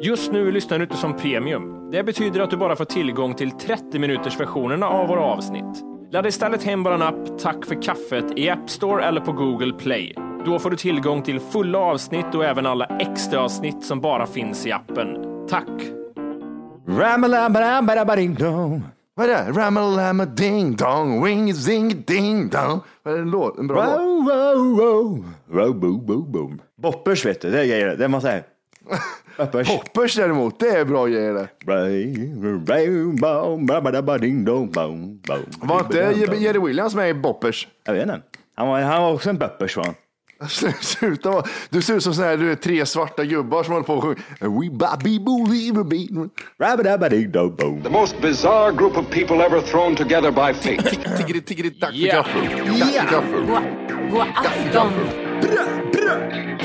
Just nu lyssnar du inte som premium. Det betyder att du bara får tillgång till 30 minuters versionerna av våra avsnitt. Ladda istället hem vår app Tack för kaffet i App Store eller på Google Play. Då får du tillgång till fulla avsnitt och även alla extra avsnitt som bara finns i appen. Tack! Vad är det? Ramalama ding dong, ring zing ding dong. Vad är det en låt? En bra låt? Wow, wow, wow. Wow, boom, boom, boom. Boppers vet du, det är grejer. Det måste jag säga. Boppers. Poppers däremot, det är bra grejer det. Var inte Jerry Williams med i Boppers? Jag vet inte. Han var, han var också en boppers va? Sluta vara- Du ser ut som såna här, du är tre svarta gubbar som håller på och sjunger. The most bizarre group of people ever thrown together by fate. Tiggeri, tiggeri, tack för gaffel. Tack för gaffel. God afton!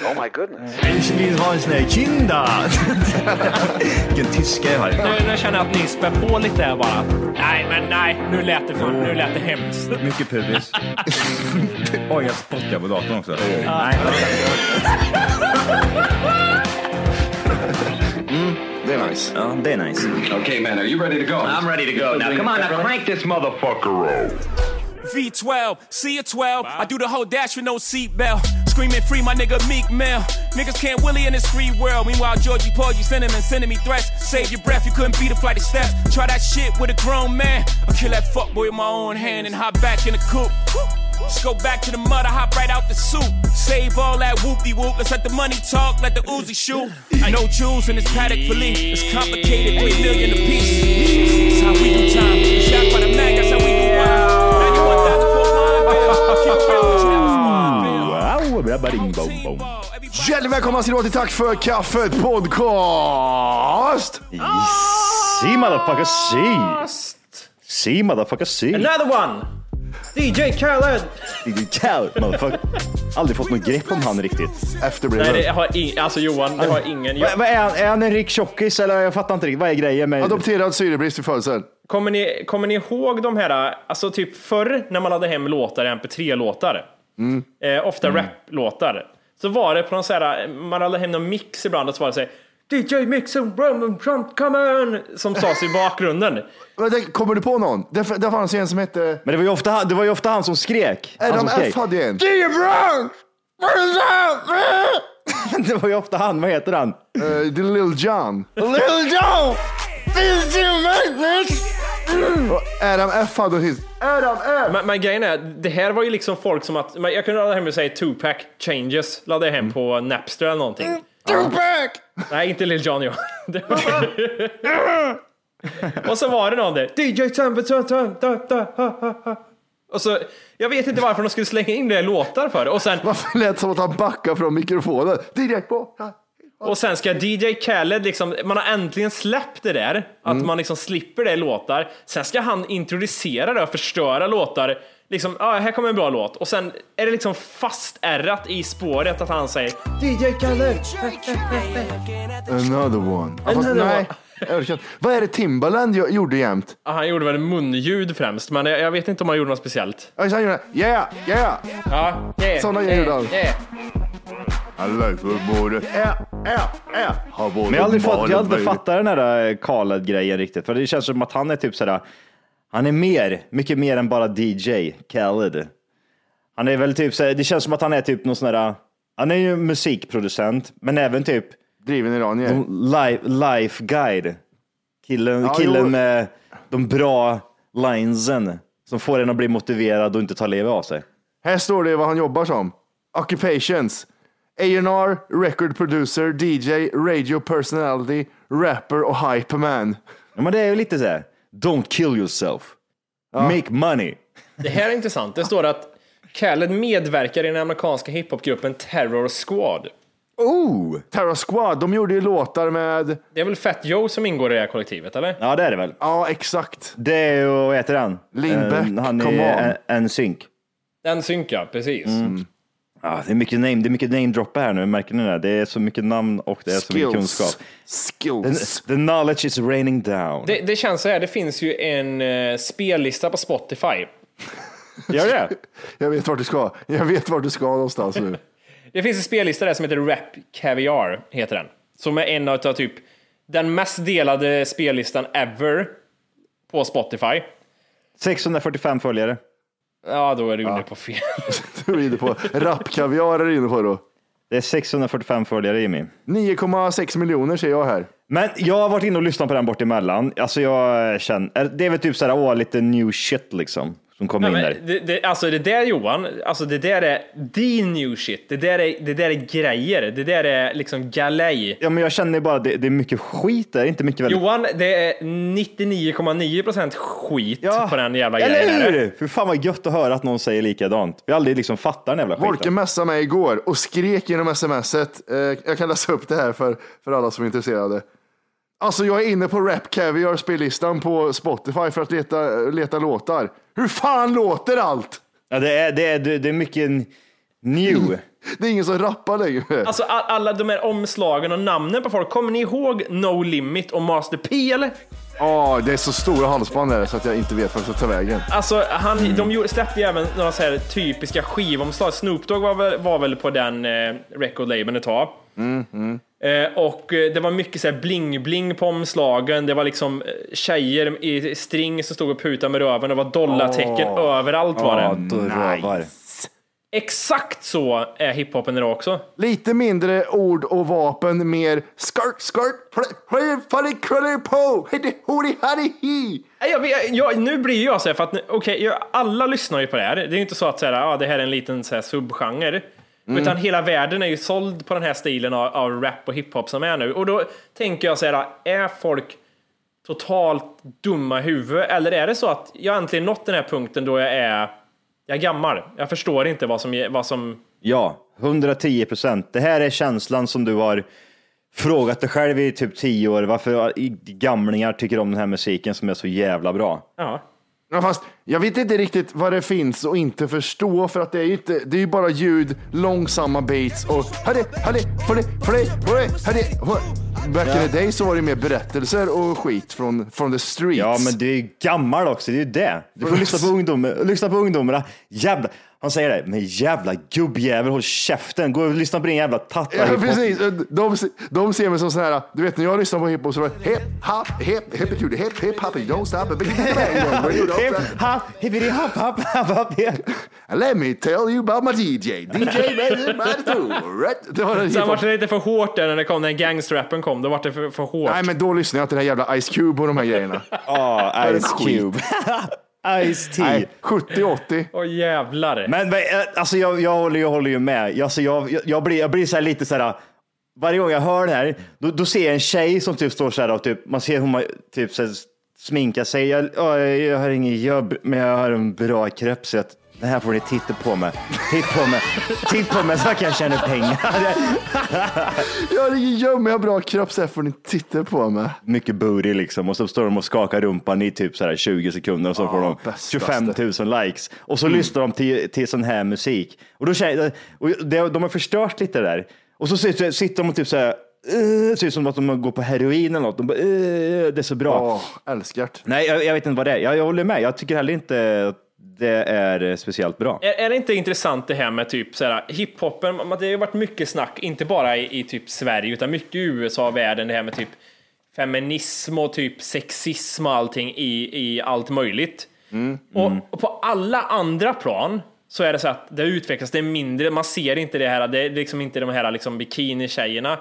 Ich vill ha en sån här kinda. Vilken tyska jag har. Nu, nu känner jag att ni spär på lite här bara. Nej, men nej, nu lät det, för, nu lät det hemskt. Mycket pubis. Oj, jag spottar på datorn också. Nej. Det är nice. Ja, det är nice. Okay, man, are you ready to go? I'm ready to go now. Come on, now crank this motherfucker up. V12, see a 12. I do the whole dash with no seatbelt. Screaming free my nigga Meek Mill. Niggas can't willy in this free world. Meanwhile, Georgie Paul, Porgy sending and sending me threats. Save your breath, you couldn't beat a flight of steps. Try that shit with a grown man. I'll kill that fuckboy with my own hand and hop back in the coupe. Just go back to the mud, I hop right out the soup. Save all that whoopty whoop. Let's let the money talk, let the Uzi shoot. No jewels in this paddock for It's complicated, three million apiece. That's how we do time. Shot by the mag, that's how we do wild. 91,000 for a line bill. Hjärtligt välkomna ska ni vara till Tack för kaffet podcast. See motherfucker, see. See motherfucker, see. Another one! DJ Khaled! DJ Khaled, motherfucker. Aldrig fått något grepp om han riktigt. Efterbliven. Nej, det har ing, alltså Johan, det har ingen. Jag, Vad vad är, han, är han en rik tjockis eller jag fattar inte riktigt. Vad är grejen med... Adopterad syrebrist i födseln. kommer, ni, kommer ni ihåg de här, alltså typ förr när man hade hem låtar, MP3-låtar, eh, ofta rap-låtar, så var det på någon så här, man hade hem någon mix ibland och så var det så här, DJ Mixon, Brum, Trump, come on! Som sades i bakgrunden. Det- Kommer du på någon? Det, det fanns en som hette Men det var, ju ofta, det var ju ofta han som skrek. Adam. F hade en. DJ Brown! Det var ju ofta han, vad heter han? Uh, the Lil John. Little Joe! Did you make this? Och Adam F hade hit. Adam F! Men, men grejen är, det här var ju liksom folk som att, jag kunde ladda hem och säga Tupac Changes, laddade jag hem på Napster eller någonting. Tupac! Nej, inte Lil Jon. Det var- och så var det någon där. DJ Tempe, ta, ta, ta, ta, ha, ha, ha. Och så, jag vet inte varför de skulle slänga in det låtar för. Och sen, Varför lät det som att han backar från mikrofonen? På. Och sen ska DJ Khaled liksom, man har äntligen släppt det där, att man liksom slipper det i låtar. Sen ska han introducera det och förstöra låtar. Liksom, ah, här kommer en bra låt. Och sen är det liksom fastärrat i spåret att han säger DJ Khaled. Another one. Ja, fast, nej, Jag orkar inte. Vad är det Timbaland gjorde jämt? Ja, Han gjorde väl munljud främst, men jag jag vet inte om han gjorde något speciellt. Ja, han gjorde yeah, yeah. Ja, yeah, Såna grejer gjorde han. yeah. Yeah, yeah, yeah. Har både Men jag har aldrig, fått, jag har aldrig fattat den här Khaled-grejen riktigt. För det känns som att han är typ sådär, han är mer, mycket mer än bara DJ, Khaled. Han är väl typ såhär, det känns som att han är typ någon sån där, han är ju musikproducent, men även typ Driven iranier. life, life guide. Killen, Ja, killen jo. med de bra linesen som får en att bli motiverad och inte ta livet av sig. Här står det vad han jobbar som. Occupations. A&R, record producer, DJ, radio personality, rapper och hyperman. Ja, men det är ju lite såhär, don't kill yourself. Make money. Det här är intressant. Det står att Khaled medverkar i den amerikanska hiphopgruppen Terror Squad. Oh! Terror Squad, de gjorde ju låtar med... Det är väl Fat Joe som ingår i det här kollektivet, eller? Ja, det är det väl. Ja, exakt. Det är ju, vad heter han? Lindbäck, Eh, Han come är on. en, en synk. Den Ja, det är mycket name, det är mycket name droppa här nu, märker ni det? Det är så mycket namn och det är så mycket kunskap. The, Skills. the knowledge is raining down. Det, det känns så här, det finns ju en uh, spellista på Spotify. Gör det? Jag vet vart du ska. Jag vet vart du ska någonstans nu. Det finns en spellista där som heter Rap Caviar, heter den. Som är en av typ den mest delade spellistan ever på Spotify. 645 följare. Ja, då är du inne på fel. Du är inne på rapkaviar är du inne på då. Det är 645 följare Jimmy. 9,6 miljoner ser jag här. Men jag har varit inne och lyssnat på den bort emellan. Alltså jag känner, det är väl typ såhär, åh, lite new shit liksom. Som kommer Ja, in men där. det, det, alltså det där Johan, alltså det där är the new shit. Det där är, det där är grejer. Det där är liksom galej. Ja men jag känner bara, det, det är mycket skit där, inte mycket väldigt... Johan, det är 99,9% skit på den jävla eller grejen. det? hur? För fan vad gött att höra att någon säger likadant. Vi har aldrig liksom fattat den jävla skiten. Volke messade mig igår och skrek genom smset. Eh, jag kan läsa upp det här för, för alla som är intresserade. Alltså jag är inne på Rap Caviar spellistan på Spotify för att leta, leta låtar. Hur fan låter allt? Ja, det, är, det, är, det är mycket new. Det är ingen som rappar längre. Alltså all, alla de här omslagen och namnen på folk. Kommer ni ihåg No Limit och Master P eller? Ja, det är så stora halsband där så att jag inte vet vart jag ska ta vägen. Alltså, han, de gjorde, släppte ju även några så här typiska skivomslag. Snoop Dogg var väl, var väl på den eh, record-labeln ett tag. Eh, och eh, det var mycket så här bling-bling på omslagen. Det var liksom eh, tjejer i string som stod och putade med röven. Det var dollartecken överallt var Ja, det. rövar. Exakt så är hiphopen idag också. Lite mindre ord och vapen, mer skart, skart, funny, cruller, po, Jag, vet- jag, nu blir jag så här, för att jag- alla lyssnar ju på det här. Det är ju inte så att så här, ah, det här är en liten så här, subgenre. Utan hela världen är ju såld på den här stilen av, av rap och hiphop som är nu. Och då tänker jag så här, är folk totalt dumma i huvudet? Eller är det så att jag äntligen nått den här punkten då jag är, jag är gammal? Jag förstår inte vad som, vad som Ja, 110 procent. Det här är känslan som du har frågat dig själv i typ tio år. Varför gamlingar tycker om den här musiken som är så jävla bra. ja. Ja, fast jag vet inte riktigt vad det finns att inte förstå för att det är ju inte, det är bara ljud, långsamma beats och hade, hade, hade, hade, hade. Back in the day så var det mer berättelser och skit från, från the streets. Ja, men du är ju gammal också. Det är ju det. Du får lyssna på. Lyssna på ungdomarna. Jävla, han säger det, men jävla gubbjävel, håll käften. Gå och lyssna på din jävla tatta. Ja, precis. De, de ser mig som sån här, du vet när jag lyssnar på hiphop så var det hip hop, hip, hip, hip, hip, hip, hop, don't stop it. Hip, hop, hippity hop, hop, hop, hop. Let me tell you about my DJ. DJ Right? Det var den Sen var det lite för hårt där när det kom, när gangstrappen kom. Då var det för, för hårt. Nej, men då lyssnar jag till den här jävla Ice Cube och de här grejerna. Ja, är Ice. Cube. Ice T. Nej, 70-80. Åh jävlar. Men, men eh, alltså jag, jag, håller, jag håller ju med. Alltså jag, jag, jag blir, jag blir så här lite så här. Varje gång jag hör det här, då, då ser jag en tjej som typ står så här och typ, man ser hur man typ så här, sminkar sig. Jag, ja, jag har ingen jobb, men jag har en bra kropp så att det här får ni titta på mig. Titta på mig. Titta på mig så jag kan tjäna pengar. Jag har ingen men jag har bra kropp så här får ni titta på mig. Mycket booty liksom och så står de och skakar rumpan i typ så här 20 sekunder och så får de bästaste. 25 000 likes. Och så lyssnar de till, till sån här musik. Och, då och det, de har förstört lite där. Och så sitter, sitter de och typ så här uh, ser ut som att de går på heroin eller något. De bara, uh, det är så bra. Åh, älskart. Nej, jag, jag vet inte vad det är. Jag, jag håller med. Jag tycker heller inte att det är eh, speciellt bra. Är, är det inte intressant det här med typ så här, hiphopen? Det har ju varit mycket snack, inte bara i, i typ Sverige, utan mycket i USA och världen, det här med typ feminism och typ sexism och allting i, i allt möjligt. Och, och på alla andra plan så är det så att det utvecklas, det är mindre, man ser inte det här, det är liksom inte de här liksom bikini-tjejerna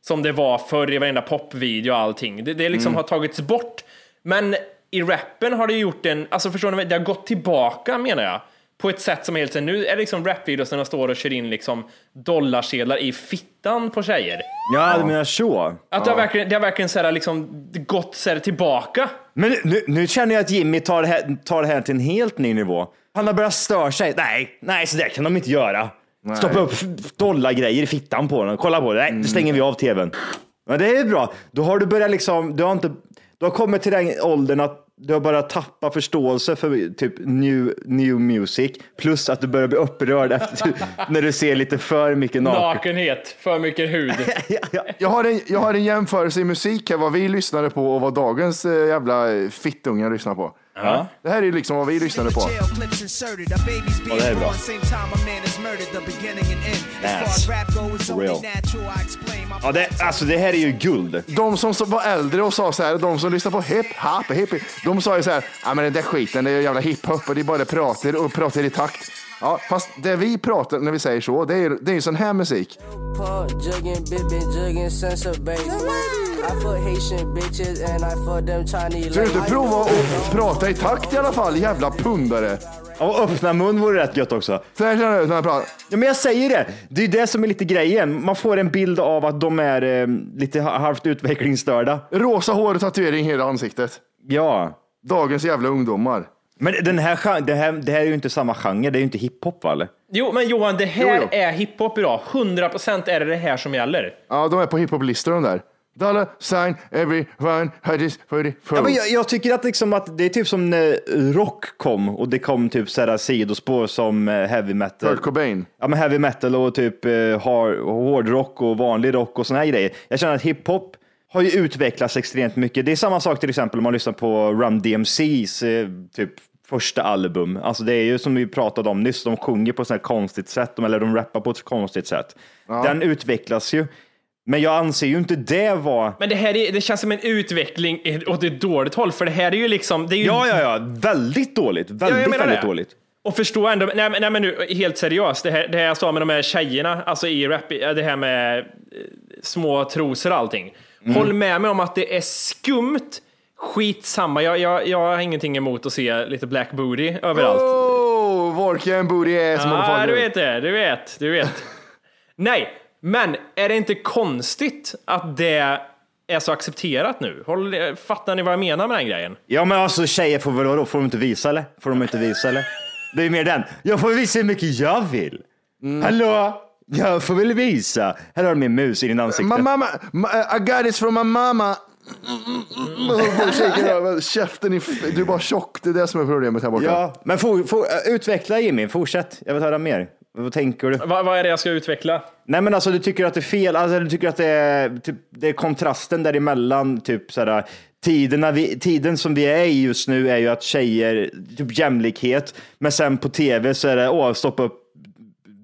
som det var förr i varenda popvideo och allting. Det, det liksom har tagits bort. Men i rappen har det gjort en, alltså förstår ni, det har gått tillbaka menar jag. På ett sätt som är helt nu är det liksom rapvideos när de står och kör in liksom dollarsedlar i fittan på tjejer. Ja, du menar så. Att det har verkligen, det har verkligen så här liksom gått så här tillbaka. Men nu, nu känner jag att Jimmy tar det, här, tar det här till en helt ny nivå. Han har börjat störa sig. Nej, nej, så där kan de inte göra. Stoppa upp dollargrejer i fittan på den. Kolla på det. Nej, då stänger vi av tvn. Men det är bra. Då har du börjat liksom, du har inte, du har kommit till den åldern att du har börjat tappa förståelse för typ new, new music. Plus att du börjar bli upprörd efter, när du ser lite för mycket naken. Nakenhet, för mycket hud. Ja, ja. Jag har, en, jag har en jämförelse i musik här, vad vi lyssnade på och vad dagens eh, jävla fittungar lyssnar på. Det här är ju liksom vad vi lyssnade på. Ja, det här är bra. Yes. For real. Ja, det, alltså det här är ju guld. De som så- var äldre och sa så här, de som lyssnar på hip hop, hip, de sa ju så här, ja men den där skiten, det är jävla hiphop och det är bara pratar och pratar i takt. Ja, fast det vi pratar när vi säger så, det är det är ju sån här musik. Ska du inte prova att prata i takt i alla fall, jävla pundare? Och öppna mun vore rätt gött också. Så här känner jag när jag pratar. Ja, men jag säger det. Det är det som är lite grejen. Man får en bild av att de är eh, lite ha- halvt utvecklingsstörda. Rosa hår och tatuering i hela ansiktet. Ja. Dagens jävla ungdomar. Men den här, det, här, det här är ju inte samma genre. Det är ju inte hiphop, va? Eller? Jo, men Johan, det här Jo, jo. är hiphop idag. 100% är det det här som gäller. Ja, de är på hiphop-listor de där. Dollar sign everyone had this for the Ja, men jag, jag tycker att, liksom att det är typ som när rock kom och det kom typ så här sidospår som eh, heavy metal. Kurt Cobain. Ja, men heavy metal och typ eh, hard, hårdrock och vanlig rock och såna här grejer. Jag känner att hiphop har ju utvecklats extremt mycket. Det är samma sak till exempel om man lyssnar på Rum DMCs eh, typ första album. Alltså det är ju som vi pratade om nyss, de sjunger på ett sånt här konstigt sätt, eller de rappar på ett konstigt sätt. Den utvecklas ju. Men jag anser ju inte det var... Men det här är, det känns som en utveckling åt ett dåligt håll, för det här är ju liksom... Det är ju, Ja, ja, ja, väldigt dåligt. Väldigt, menar väldigt det. dåligt. Och förstå ändå, nej, men- nej men nu helt seriöst, det här, det här jag sa med de här tjejerna, alltså i rap, det här med eh, små trosor och allting. Mm. Håll med mig om att det är skumt, skitsamma, jag, jag, jag har ingenting emot att se lite black booty överallt. Oh, Vorken booty ass Ja, motherfucker. du vet det, du vet, du vet. Nej, men är det inte konstigt att det är så accepterat nu? Håll, fattar ni vad jag menar med den grejen? Ja, men alltså tjejer får väl då? Får de inte visa eller? Får de inte visa eller? Det är mer den. Jag får visa hur mycket jag vill. Hallå? Jag får väl visa. Här har du min mus i din ansikte. My mama, ma- I got this from my mama. Shaker över Käften, i, du är bara tjock. Det är det som är problemet här borta. Ja, men for, for, äh, utveckla Jimmy. Fortsätt. Jag vill höra mer. Vad tänker du? Vad, vad är det jag ska utveckla? Nej, men alltså du tycker att det är fel. Alltså, du tycker att det är, typ, det är kontrasten däremellan. Typ såhär, tiderna vi, tiden som vi är i just nu är ju att tjejer, typ jämlikhet. Men sen på tv så är det, åh, stoppa upp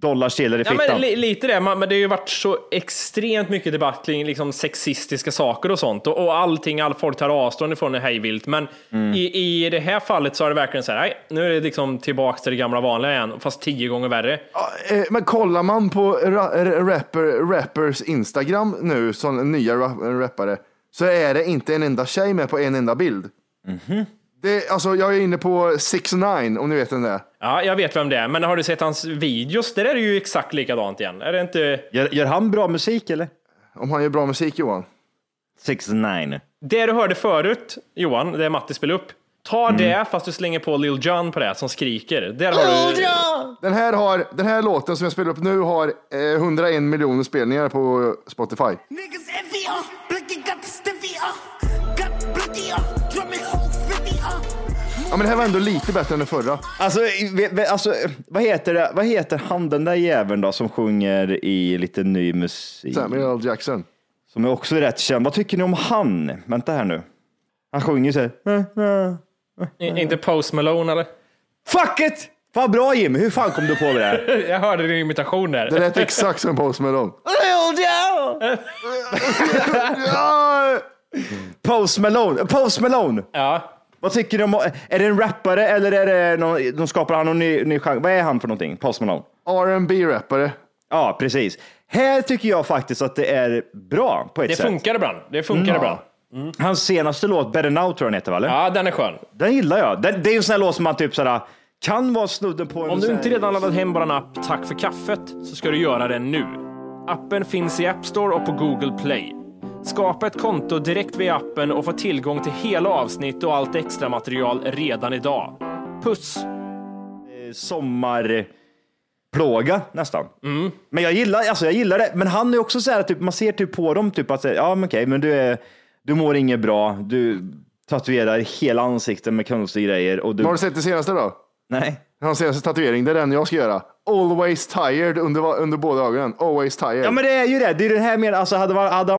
dollarsedlar i Ja, fittan. men, li, lite det, men det har ju varit så extremt mycket debatt kring liksom, sexistiska saker och sånt. Och, och allting, all folk tar avstånd ifrån det hejvilt. Men Mm. i, i det här fallet så är det verkligen så här, nej, nu är det liksom tillbaka till det gamla vanliga igen, fast tio gånger värre. Ja, eh, Men kollar man på ra- rapper, rappers Instagram nu, som nya ra- rappare, så är det inte en enda tjej med på en enda bild. Det, alltså, jag är inne på 6 9 om ni vet den där. Ja, jag vet vem det är, men har du sett hans videos? Där är det ju exakt likadant igen. Är det inte... Gör, gör han bra musik eller? Om han gör bra musik Johan. 6 9 Det du hörde förut, Johan, det Matti spelade upp. Ta det, fast du slänger på Lil Jon på det, som skriker. Där har du... Den här, har, den här låten som jag spelar upp nu har eh, 101 miljoner spelningar på Spotify. Ja, men det här var ändå lite bättre än den förra. Alltså, ve- ve- alltså, vad, heter det? vad heter han den där jäveln då som sjunger i lite ny musik? Samuel L. Jackson. Som är också rätt känd. Vad tycker ni om han? Vänta här nu. Han sjunger så här. I- Inte Post Malone eller? Fuck it! Fan bra Jim, hur fan kom du på det där? Jag hörde din imitation där. Det lät exakt som Post Malone. Post Malone, Post Malone! Ja. Vad tycker du om, är det en rappare eller är det någon, de skapar han någon ny, ny genre? Vad är han för någonting? Post Malone? R&B rappare Ja, precis. Här tycker jag faktiskt att det är bra på ett Det sätt. funkar ibland. Det funkar Ja. ibland. Hans senaste låt, Better Now tror jag den heter, va? eller? Ja, den är skön. Den gillar jag. Den, det är en sån här låt som man typ såhär, kan vara snudden på en... Om du inte redan laddat hem vår app Tack för kaffet så ska du göra det nu. Appen finns i App Store och på Google Play. Skapa ett konto direkt via appen och få tillgång till hela avsnitt och allt extra material redan idag. Puss! sommarplåga nästan. Men jag gillar, alltså jag gillar det. Men han är också så här, typ, man ser typ på dem, typ att ja men okej, men du, är, du mår inget bra, du tatuerar hela ansiktet med konstiga grejer. Och du... Har du sett det senaste då? Nej. Hans senaste tatuering, det är den jag ska göra. Always tired under, under båda ögonen. Always tired. Ja men det är ju det, det är det här med, alltså hade, hade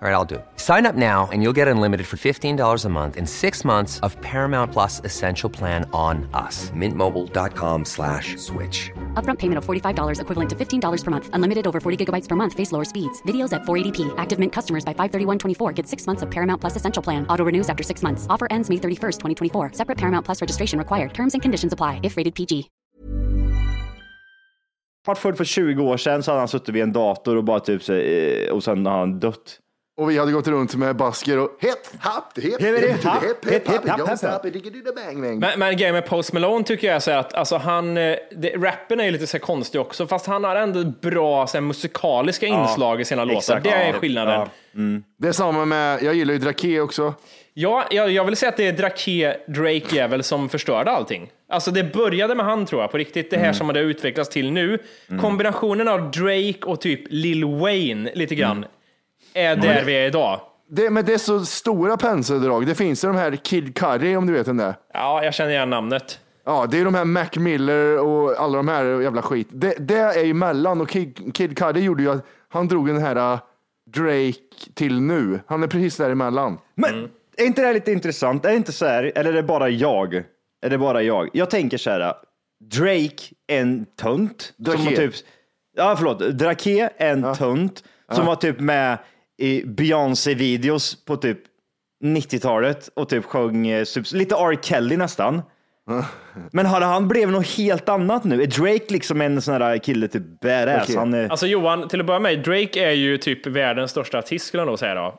All right, I'll do. it. Sign up now and you'll get unlimited for $15 a month and six months of Paramount Plus Essential Plan on us. Mintmobile.com slash switch. Upfront payment of $45 equivalent to $15 per month. Unlimited over 40 gigabytes per month. Face lower speeds. Videos at 480p. Active Mint customers by 531.24 get six months of Paramount Plus Essential Plan. Auto renews after six months. Offer ends May 31st, 2024. Separate Paramount Plus registration required. Terms and conditions apply if rated PG. varit född för 20 år sedan så hade han suttit vid en dator och bara typ så, eh, och sen har han dött. Och vi hade gått runt med basker och hop. stop it, digga, digga, bang, bang. Men, men grejen med Post Malone tycker jag är så att alltså han, eh, det, rappen är ju lite så konstig också, fast han har ändå bra så här, musikaliska inslag i sina låtar. Det är Ja. skillnaden. Ja. Det är samma med, jag gillar ju Drake också. Ja, jag, jag vill säga att det är Drake, Drake jävel som förstörde allting. Alltså det började med han tror jag, på riktigt. Det här som det utvecklats till nu. Kombinationen av Drake och typ Lil Wayne lite grann är där vi är idag. Det, men det är så stora penseldrag. Det finns ju de här Kid Curry om du vet den där. Ja, jag känner igen namnet. Ja, det är de här Mac Miller och alla de här jävla skit. Det, det är ju mellan och Kid, Kid Cudi gjorde ju att han drog den här uh, Drake till nu. Han är precis däremellan. Men är inte det här lite intressant? Är det inte så här, eller är det bara jag? Är det bara jag? Jag tänker så här, Drake en tunt. Drake. Som var typ, ja förlåt, Drake en tunt. Som var typ med i Beyoncé-videos på typ 90-talet och typ sjöng eh, typ, lite R. Kelly nästan. Men har han blivit något helt annat nu? Är Drake liksom en sån här kille, typ badass? Okej. Han är... Alltså Johan, till att börja med, Drake är ju typ världens största artist skulle jag nog säga då.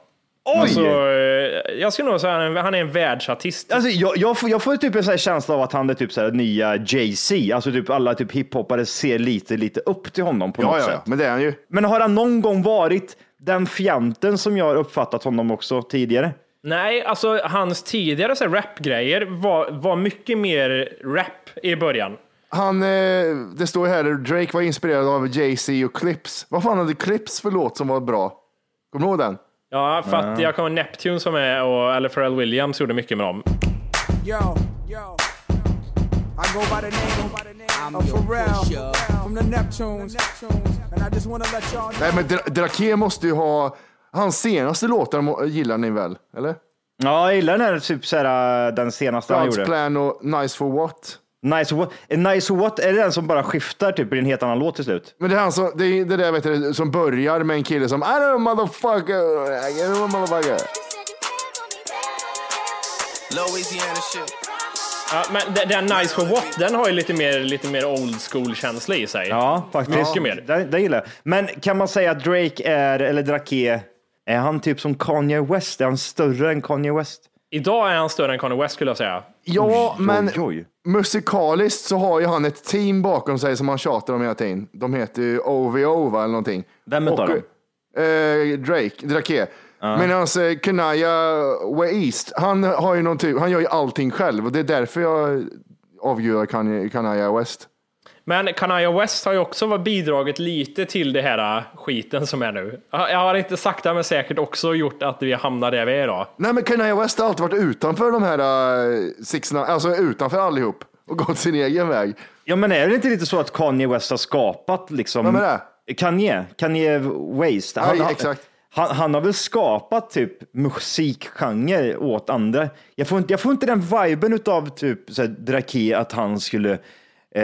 Oj! Alltså, eh, jag skulle nog säga att han är- han är en världsartist. Alltså, jag, jag, får, jag får typ en sån här känsla av att han är typ så här nya Jay-Z. Alltså typ alla typ hiphoppare ser lite, lite upp till honom på Ja, något ja, sätt. ja, men det är han ju. Men har han någon gång varit den fjanten som jag har uppfattat honom också tidigare? Nej, alltså hans tidigare så här rapgrejer var, var mycket mer rap i början. Han, eh, det står ju här, Drake var inspirerad av Jay-Z och Clips. Vad fan hade Clips för låt som var bra? Kommer du ihåg den? Ja, för att jag kommer Neptune som är, och, eller Pharrell Williams gjorde mycket med dem. Yo, yo. I go by the name of Pharrell from the Neptunes. And I just wanna let y'all know. Nej, men Dra- Drake måste ju ha, hans senaste låtar gillar ni väl? Eller? Ja, jag gillar den här, typ så här, äh, den senaste han God's gjorde. Plan och Nice for What. Nice what? Eh, Nice what? Är det den som bara skiftar typ i en helt annan låt till slut? Men det är han som, det är det där vet du, som börjar med en kille som I don't know motherfucker, I don't know motherfucker. Louisiana shit. Ja, men den- Nice for What, den har ju lite mer, lite mer old school-känsla i sig. Ja, faktiskt. Mycket mer. Det, det gillar jag. Men kan man säga att Drake är, eller Drake, är han typ som Kanye West? Är han större än Kanye West? Idag är han större än Kanye West skulle jag säga. Ja, men oj, oj. musikaliskt så har ju han ett team bakom sig som han tjatar om hela tiden. De heter ju OVO va, eller någonting. Vem utav Och, dem? eh, Drake, Drake. Medan eh, Kanaya West, han har ju någon typ, han gör ju allting själv och det är därför jag Kanye- Kanaya West. Men Kanye West har ju också bidragit lite till det här skiten som är nu. Jag har inte sakta men säkert också gjort att vi hamnar där vi är idag. Nej men Kanye West har alltid varit utanför de här uh, six, Nine- alltså utanför allihop och gått sin egen väg. Ja, men är det inte lite så att Kanye West har skapat liksom? Vem är det? Kanye, Kanye West. Nej, han, exakt. Han, han har väl skapat typ musikgenre åt andra. Jag får inte, jag får inte den viben av typ så här, Drake att han skulle eh,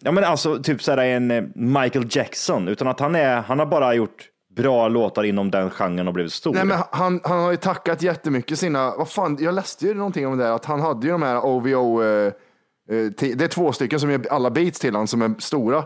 ja men alltså typ så här en eh, Michael Jackson, utan att han är, han har bara gjort bra låtar inom den genren och blivit stor. Nej, men han, han har ju tackat jättemycket sina, vad fan, jag läste ju någonting om det där, att han hade ju de här OVO, eh, eh det är två stycken som gör alla beats till han som är stora.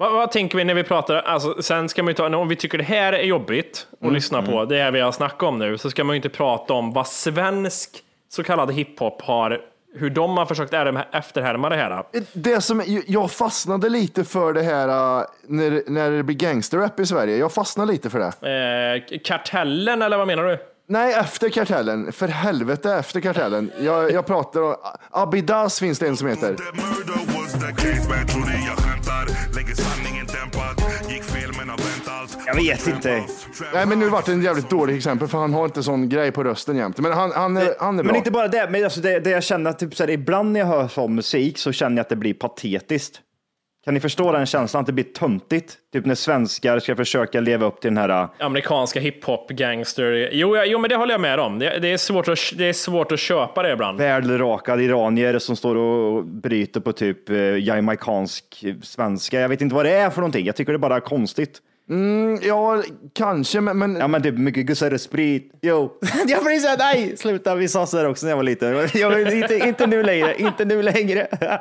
Vad, vad tänker vi när vi pratar, alltså, sen ska man ju ta, om vi tycker det här är jobbigt att lyssna på, det här vi har snackat om nu, så ska man ju inte prata om vad svensk så kallad hiphop har, hur de har försökt ärma- efterhärma det här. Det som, jag fastnade lite för det här eh, när, när det blir gangsterrap i Sverige. Jag fastnade lite för det. Eh, kartellen, eller vad menar du? Nej, efter kartellen. För helvete efter kartellen. Jag, jag pratar om, Abidas finns det en som heter. Jag vet inte. Nej, men nu vart det en jävligt dålig exempel för han har inte sån grej på rösten jämt. Men han, han, är, han är bra. Men inte bara det, men alltså det, det jag känner att typ så här, ibland när jag hör sån musik så känner jag att det blir patetiskt. Kan ni förstå den känslan? Att det blir töntigt? Typ när svenskar ska försöka leva upp till den här... Amerikanska hiphop, gangster. Jo, ja, jo, men det håller jag med om. Det, det, är svårt att, det är svårt att köpa det ibland. Välrakade iranier som står och bryter på typ eh, jamaicansk svenska. Jag vet inte vad det är för någonting. Jag tycker det är bara konstigt. Mm, ja, kanske, men... men... Ja, men typ mycket gussar och sprit. Jo. jag blir såhär, nej, sluta. Vi sa sådär också när jag var liten. Jag, inte, inte nu längre, inte nu längre.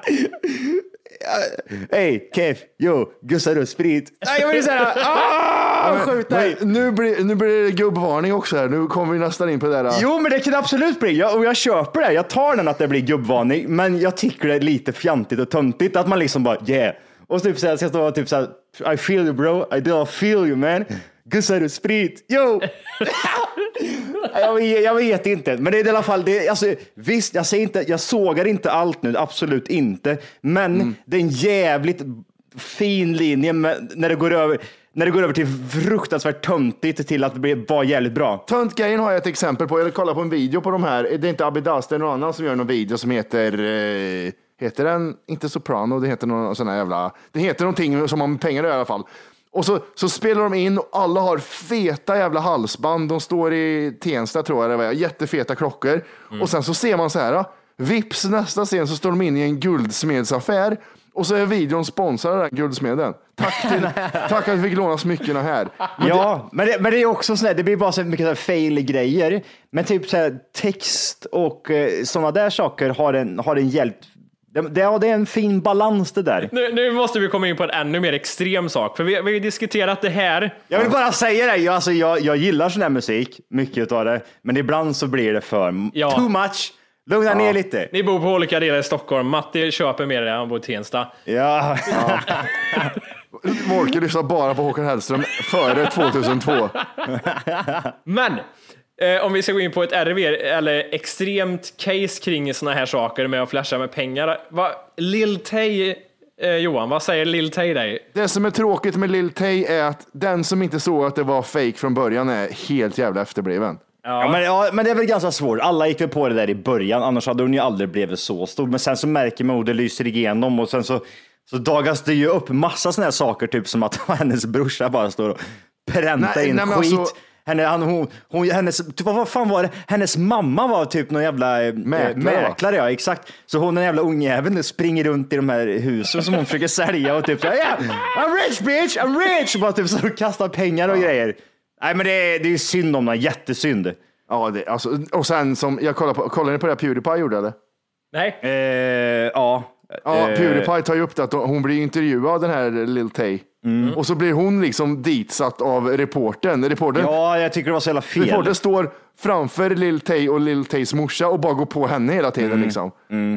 Hej, Kev, jo, gussar och sprit. Nej, jag blir såhär, ah, skjut dig. Men nu, blir, nu blir det gubbvarning också här. Nu kommer vi nästan in på det där. Jo, men det kan absolut bli. Jag, och jag köper det. Jag tar den att det blir gubbvarning, men jag tycker det är lite fjantigt och töntigt att man liksom bara yeah. Och typ såhär, ska stå och typ såhär, I feel you bro, I do feel you man. Gussar du sprit? Jo! jag, vet, jag vet inte, men det är i alla fall, det, är- alltså, visst, jag, säger inte, jag sågar inte allt nu, absolut inte. Men det är en jävligt fin linje med, när, det går över, när det går över till fruktansvärt töntigt till att det blir bara jävligt bra. Töntgrejen har jag ett exempel på. Jag kollade på en video på de här. Det är inte Abidas, det är någon annan som gör någon video som heter, eh, heter den, inte Soprano, det heter någon sån här jävla, det heter någonting som har med pengar i alla fall. Och så, så spelar de in och alla har feta jävla halsband. De står i Tensta tror jag det var, jättefeta klockor. Och sen så ser man så här, vips nästa scen så står de inne i en guldsmedsaffär. Och så är videon sponsrad av den guldsmeden. Tack, till, tack att vi fick låna smyckena här. ja, men, det, men det är också sådär, det blir bara så mycket så fail-grejer. Men typ så här, text och eh, sådana där saker har en, har en hjälpt. Det, det, ja, det är en fin balans det där. Nu, nu måste vi komma in på en ännu mer extrem sak, för vi, vi har ju diskuterat det här. Jag vill bara säga det, jag, alltså, jag, jag gillar sån här musik, mycket av det, men ibland så blir det för Ja. too much. Lugna ner lite. Ni bor på olika delar i Stockholm. Matti köper mer än han bor i Tensta. Ja. Wolke lyssnar bara på Håkan Hellström före 2002. Men eh, om vi ska gå in på ett RV eller extremt case kring såna här saker med att flasha med pengar. Va, Lil Tay, eh, Johan, vad säger Lil Tay dig? Det som är tråkigt med Lil Tay är att den som inte såg att det var fake från början är helt jävla efterbliven. Ja, men, ja, men det är väl ganska svårt. Alla gick väl på det där i början, annars hade hon ju aldrig blivit så stor. Men sen så märker man hur det lyser igenom och sen så, så dagas det ju upp massa sådana här saker, typ som att hennes brorsa bara står och präntar Nej, in nej, skit. alltså- Henne, han, hon, hon, hennes, typ, vad fan var det? Hennes mamma var typ någon jävla eh, Mäklare, va? mäklare ja, exakt. Så hon den jävla ungjäveln springer runt i de här husen som hon försöker sälja och typ, ja, yeah, I'm rich bitch, I'm rich! Bara typ så kastar pengar och grejer. Nej men det är, det är ju synd om henne, jättesynd. Ja, det, alltså, och sen som, jag kollar på, kollar ni på det Pewdiepie gjorde eller? Nej. Eh, ja. Ja, Eh, Pewdiepie tar ju upp det att hon blir intervjuad den här Lil Tay Mm. Och så blir hon liksom ditsatt av reportern. reportern Ja, jag tycker det var så jävla fel. Reportern står framför Lil Tay och Lil Tays morsa och bara går på henne hela tiden. Mm. Liksom.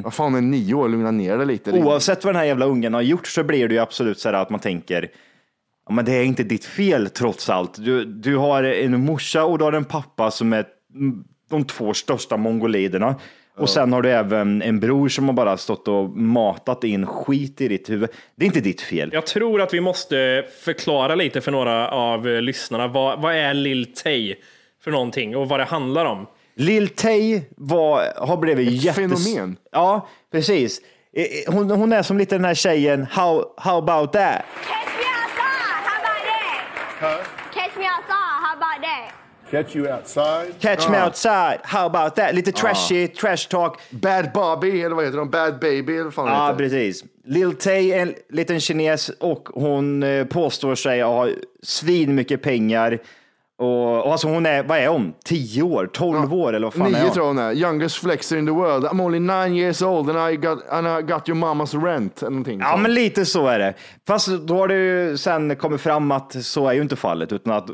Vad fan, en nio år, lugna ner dig lite. Oavsett vad den här jävla ungen har gjort så blir det ju absolut så här att man tänker ja, men det är inte ditt fel trots allt. Du, du har en morsa och du har en pappa som är de två största mongoliderna. Och sen har du även en bror som har bara stått och matat in skit i ditt huvud. Det är inte ditt fel. Jag tror att vi måste förklara lite för några av lyssnarna. Vad, vad är Lil Tay för någonting och vad det handlar om? Lil Tay var, har blivit Ett jättes... fenomen. Ja, precis. Eh, eh, Hon, hon är som lite den här tjejen, how, how about that? Catch me outside. How about that? Catch me outside. How about that? Catch you outside. Catch me Ja. outside, how about that? Lite trashy, trash talk. Bad Bobby, eller vad heter de? Bad Baby, eller vad fan Ja, heter. precis. Lil Tay är en liten kines och hon eh, påstår sig ha svin mycket pengar. Och, och alltså hon är, vad är hon? 10 år, 12 år eller vad fan är Nio hon? tror jag hon är. Youngest flexer in the world. I'm only nine years old and I got, and I got your mamas rent. Eller någonting Ja, men lite så är det. Fast då har det ju sen kommit fram att så är ju inte fallet, utan att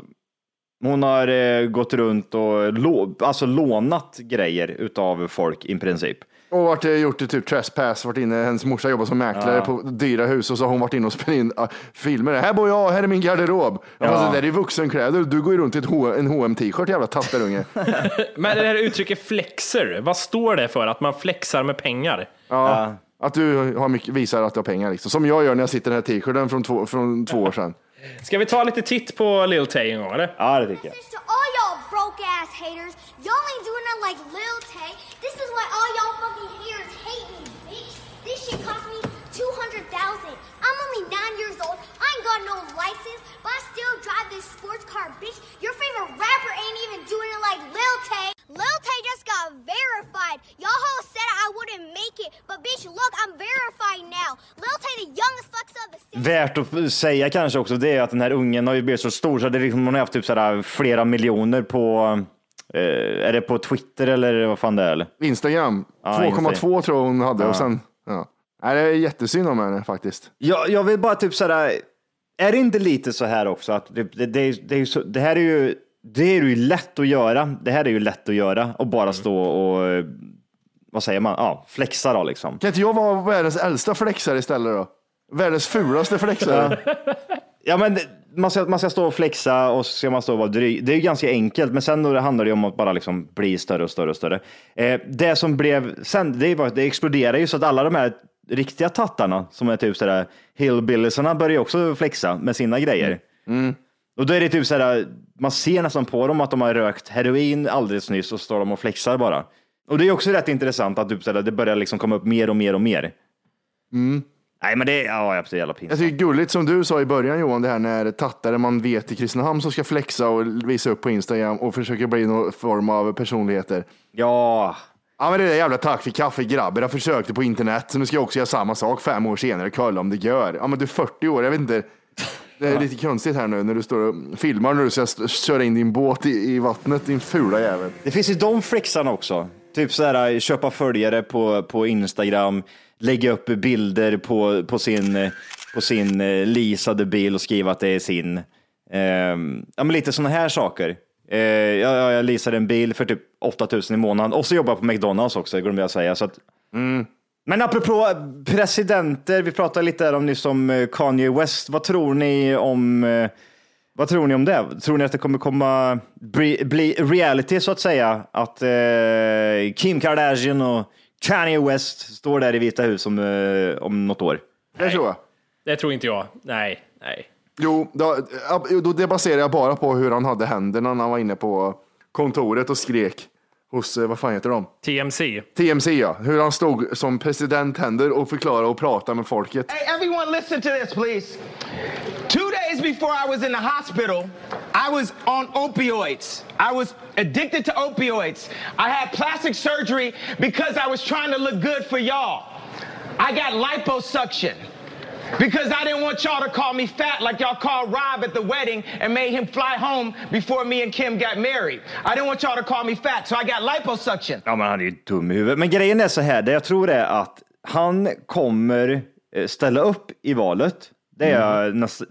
hon har eh, gått runt och lå, alltså lånat grejer utav folk i princip. Och varit, eh, gjort det typ trespass, varit inne, hennes morsa jobbar som mäklare Ja. på dyra hus och så har hon varit inne och spelat in uh, filmer. Här bor jag, här är min garderob. Ja. Ja. Fast det där är vuxenkläder, du går ju runt i en hm t-shirt jävla tattarunge. Men det här uttrycket flexer, vad står det för? Att man flexar med pengar? Ja. Att du har mycket, visar att du har pengar liksom. Som jag gör när jag sitter i den här t-shirten från två, från två år sedan. Ska vi ta lite titt på Lil Tay en gång eller? Ja, det tycker jag. To all y'all broke ass haters, y'all ain't doing it like Lil Tay. This is why all y'all fucking Värt att säga kanske också, det är att den här ungen har ju blivit så stor så det liksom, hon har haft typ sådär flera miljoner på, eh, är det på Twitter eller vad fan det är? Eller? Instagram, Ja, 2,2 Instagram. tror jag hon hade Ja. och sen, ja. Nej, det är jättesynd om henne faktiskt. Jag, jag vill bara typ sådär, är det inte lite så här också att det, det, det, det, så, det här är ju, det är ju lätt att göra. Det här är ju lätt att göra och bara stå och, vad säger man, ja, flexa då liksom. Kan inte jag vara världens äldsta flexare istället då? Världens fulaste flexare. Ja, men det- man ska, man ska stå och flexa och så ska man stå och vara dryg. Det är ju ganska enkelt, men sen då det handlar det om att bara liksom bli större och större och större. Eh, det som blev sen, det, var, det exploderade ju så att alla de här riktiga tattarna som är typ sådär hillbilliesarna börjar ju också flexa med sina grejer. Och då är det typ sådär, man ser nästan på dem att de har rökt heroin alldeles nyss och står de och flexar bara. Och det är också rätt intressant att typ sådär, det börjar liksom komma upp mer och mer och mer. Nej, men det är, ja, jag blir så jävla pinsamt. Jag tycker gulligt som du sa i början Johan, det här när tattare man vet i Kristinehamn som ska flexa och visa upp på Instagram och försöker bli någon form av personligheter. Ja, Ja men det där jävla tack för kaffe grabbar, jag försökte på internet så nu ska jag också göra samma sak fem år senare, kolla om det gör. Ja men du är 40 år, jag vet inte. Det är lite konstigt här nu när du står och filmar när du ska köra in din båt i, i vattnet, din fula jävel. Det finns ju de flexarna också. Typ sådär köpa följare på, på Instagram, lägga upp bilder på, på sin, eh, på sin eh, leasade bil och skriva att det är sin. Ehm, ja, men lite sådana här saker. Eh, jag, jag leasade en bil för typ 8000 i månaden och så jobbar jag på McDonalds också, glömde jag säga. Så att, Men apropå presidenter, vi pratade lite där om nyss om eh, Kanye West. Vad tror ni om eh, vad tror ni om det? Tror ni att det kommer komma bli, bli reality så att säga? Att eh, Kim Kardashian och Kanye West står där i Vita hus om, eh, om något år? Det tror jag. Det tror inte jag. Nej, nej. Jo, då, då, det baserar jag bara på hur han hade händerna när han var inne på kontoret och skrek hos, eh, vad fan heter de? TMC. TMC ja, hur han stod som presidenthänder och förklarade och pratade med folket. Hey, everyone, listen to this, please. Two days before I was in the hospital, I was on opioids. I was addicted to opioids. I had plastic surgery because I was trying to look good for y'all. I got liposuction because I didn't want y'all to call me fat like y'all called Rob at the wedding and made him fly home before me and Kim got married. I didn't want y'all to call me fat, so I got liposuction. Ja, men han är ju dum i huvudet. Men grejen är så här, det jag tror är att han kommer eh, ställa upp i valet. Det är jag, näst,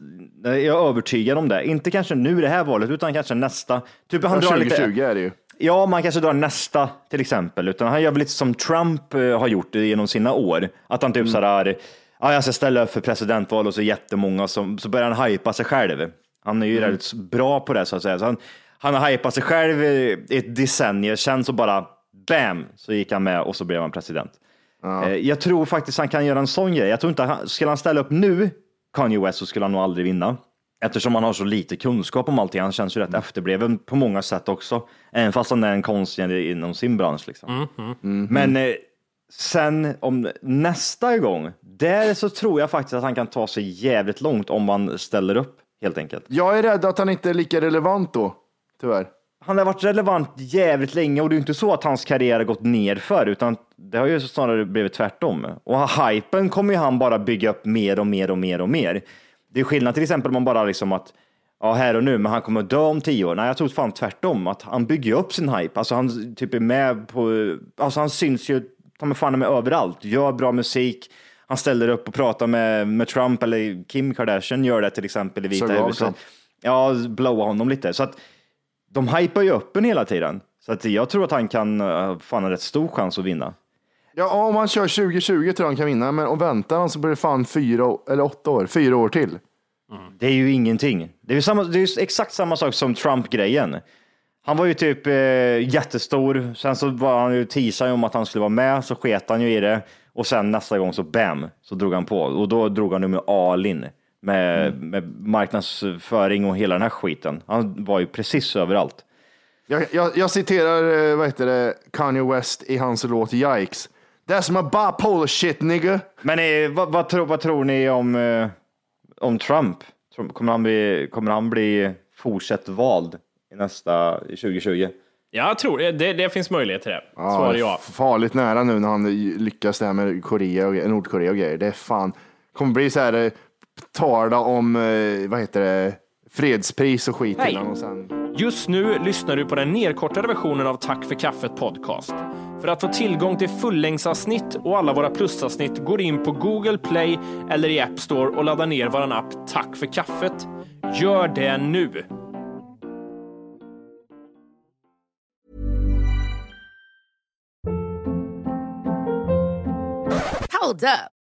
jag är övertygad om det. Inte kanske nu det här valet, utan kanske nästa. Typ han Ja, drar 2020 lite, är det ju. Ja, man kanske drar nästa till exempel. Utan han gör väl lite som Trump eh, har gjort genom sina år. Att han typ Mm. sådär, ja, jag ska ställa upp för presidentval och så jättemånga som, så börjar han hypa sig själv. Han är ju Mm. väldigt bra på det så att säga. Så han, han har hypat sig själv i ett decennium, sen så bara bam, så gick han med och så blev han president. Eh, Jag tror faktiskt han kan göra en sån grej. Jag tror inte han, skulle han ställa upp nu, Kanye West, så skulle han nog aldrig vinna. Eftersom han har så lite kunskap om allting. Han känns ju rätt efterbliven på många sätt också. Även fast han är en konstnär inom sin bransch. Liksom. Men eh, sen om nästa gång, där så tror jag faktiskt att han kan ta sig jävligt långt om man ställer upp helt enkelt. Jag är rädd att han inte är lika relevant då, tyvärr. Han har varit relevant jävligt länge och det är inte så att hans karriär har gått ner för utan det har ju snarare blivit tvärtom. Och hypen kommer ju han bara bygga upp mer och mer och mer och mer. Det är skillnad till exempel om man bara liksom att ja, här och nu, men han kommer att dö om tio år. Nej, jag tror fan tvärtom, att han bygger upp sin hype. Alltså han typ är med på, alltså han syns ju, ta mig fan med överallt, gör bra musik. Han ställer upp och pratar med, med Trump eller Kim Kardashian gör det till exempel i Vita huset. Ja, blowa honom lite. Så att de hypar ju upp en hela tiden. Så att jag tror att han kan, uh, fan en rätt stor chans att vinna. Ja, om han kör 2020 tror jag han kan vinna, men om väntar han så blir det fan fyra eller åtta år, fyra år till. Det är ju ingenting. Det är ju samma, det är ju exakt samma sak som Trump-grejen. Han var ju typ eh, jättestor, sen så var han ju teasade om att han skulle vara med, så sket han ju i det. Och sen nästa gång så bam, så drog han på. Och då drog han ju med all Med, med marknadsföring och hela den här skiten. Han var ju precis överallt. Jag, jag, jag citerar, eh, vad heter det, Kanye West i hans låt Yikes. That's my bipolar shit nigga. Men eh, vad, vad, tror, vad tror ni om, eh, om Trump? Kommer han bli, kommer han bli fortsatt vald i nästa i 2020? Jag tror det, det, det finns möjlighet till det. Svar är ja. Farligt nära nu när han lyckas det här med Korea och, Nordkorea och grejer. Det är fan, kommer bli så här, eh, tala om, eh, vad heter det, fredspris och skit Nej. innan och sen. Just nu lyssnar du på den nedkortade versionen av Tack för kaffet podcast. För att få tillgång till fullängdsavsnitt och alla våra plusavsnitt går in på Google Play eller i App Store och laddar ner vår app Tack för kaffet. Gör det nu! Hold up.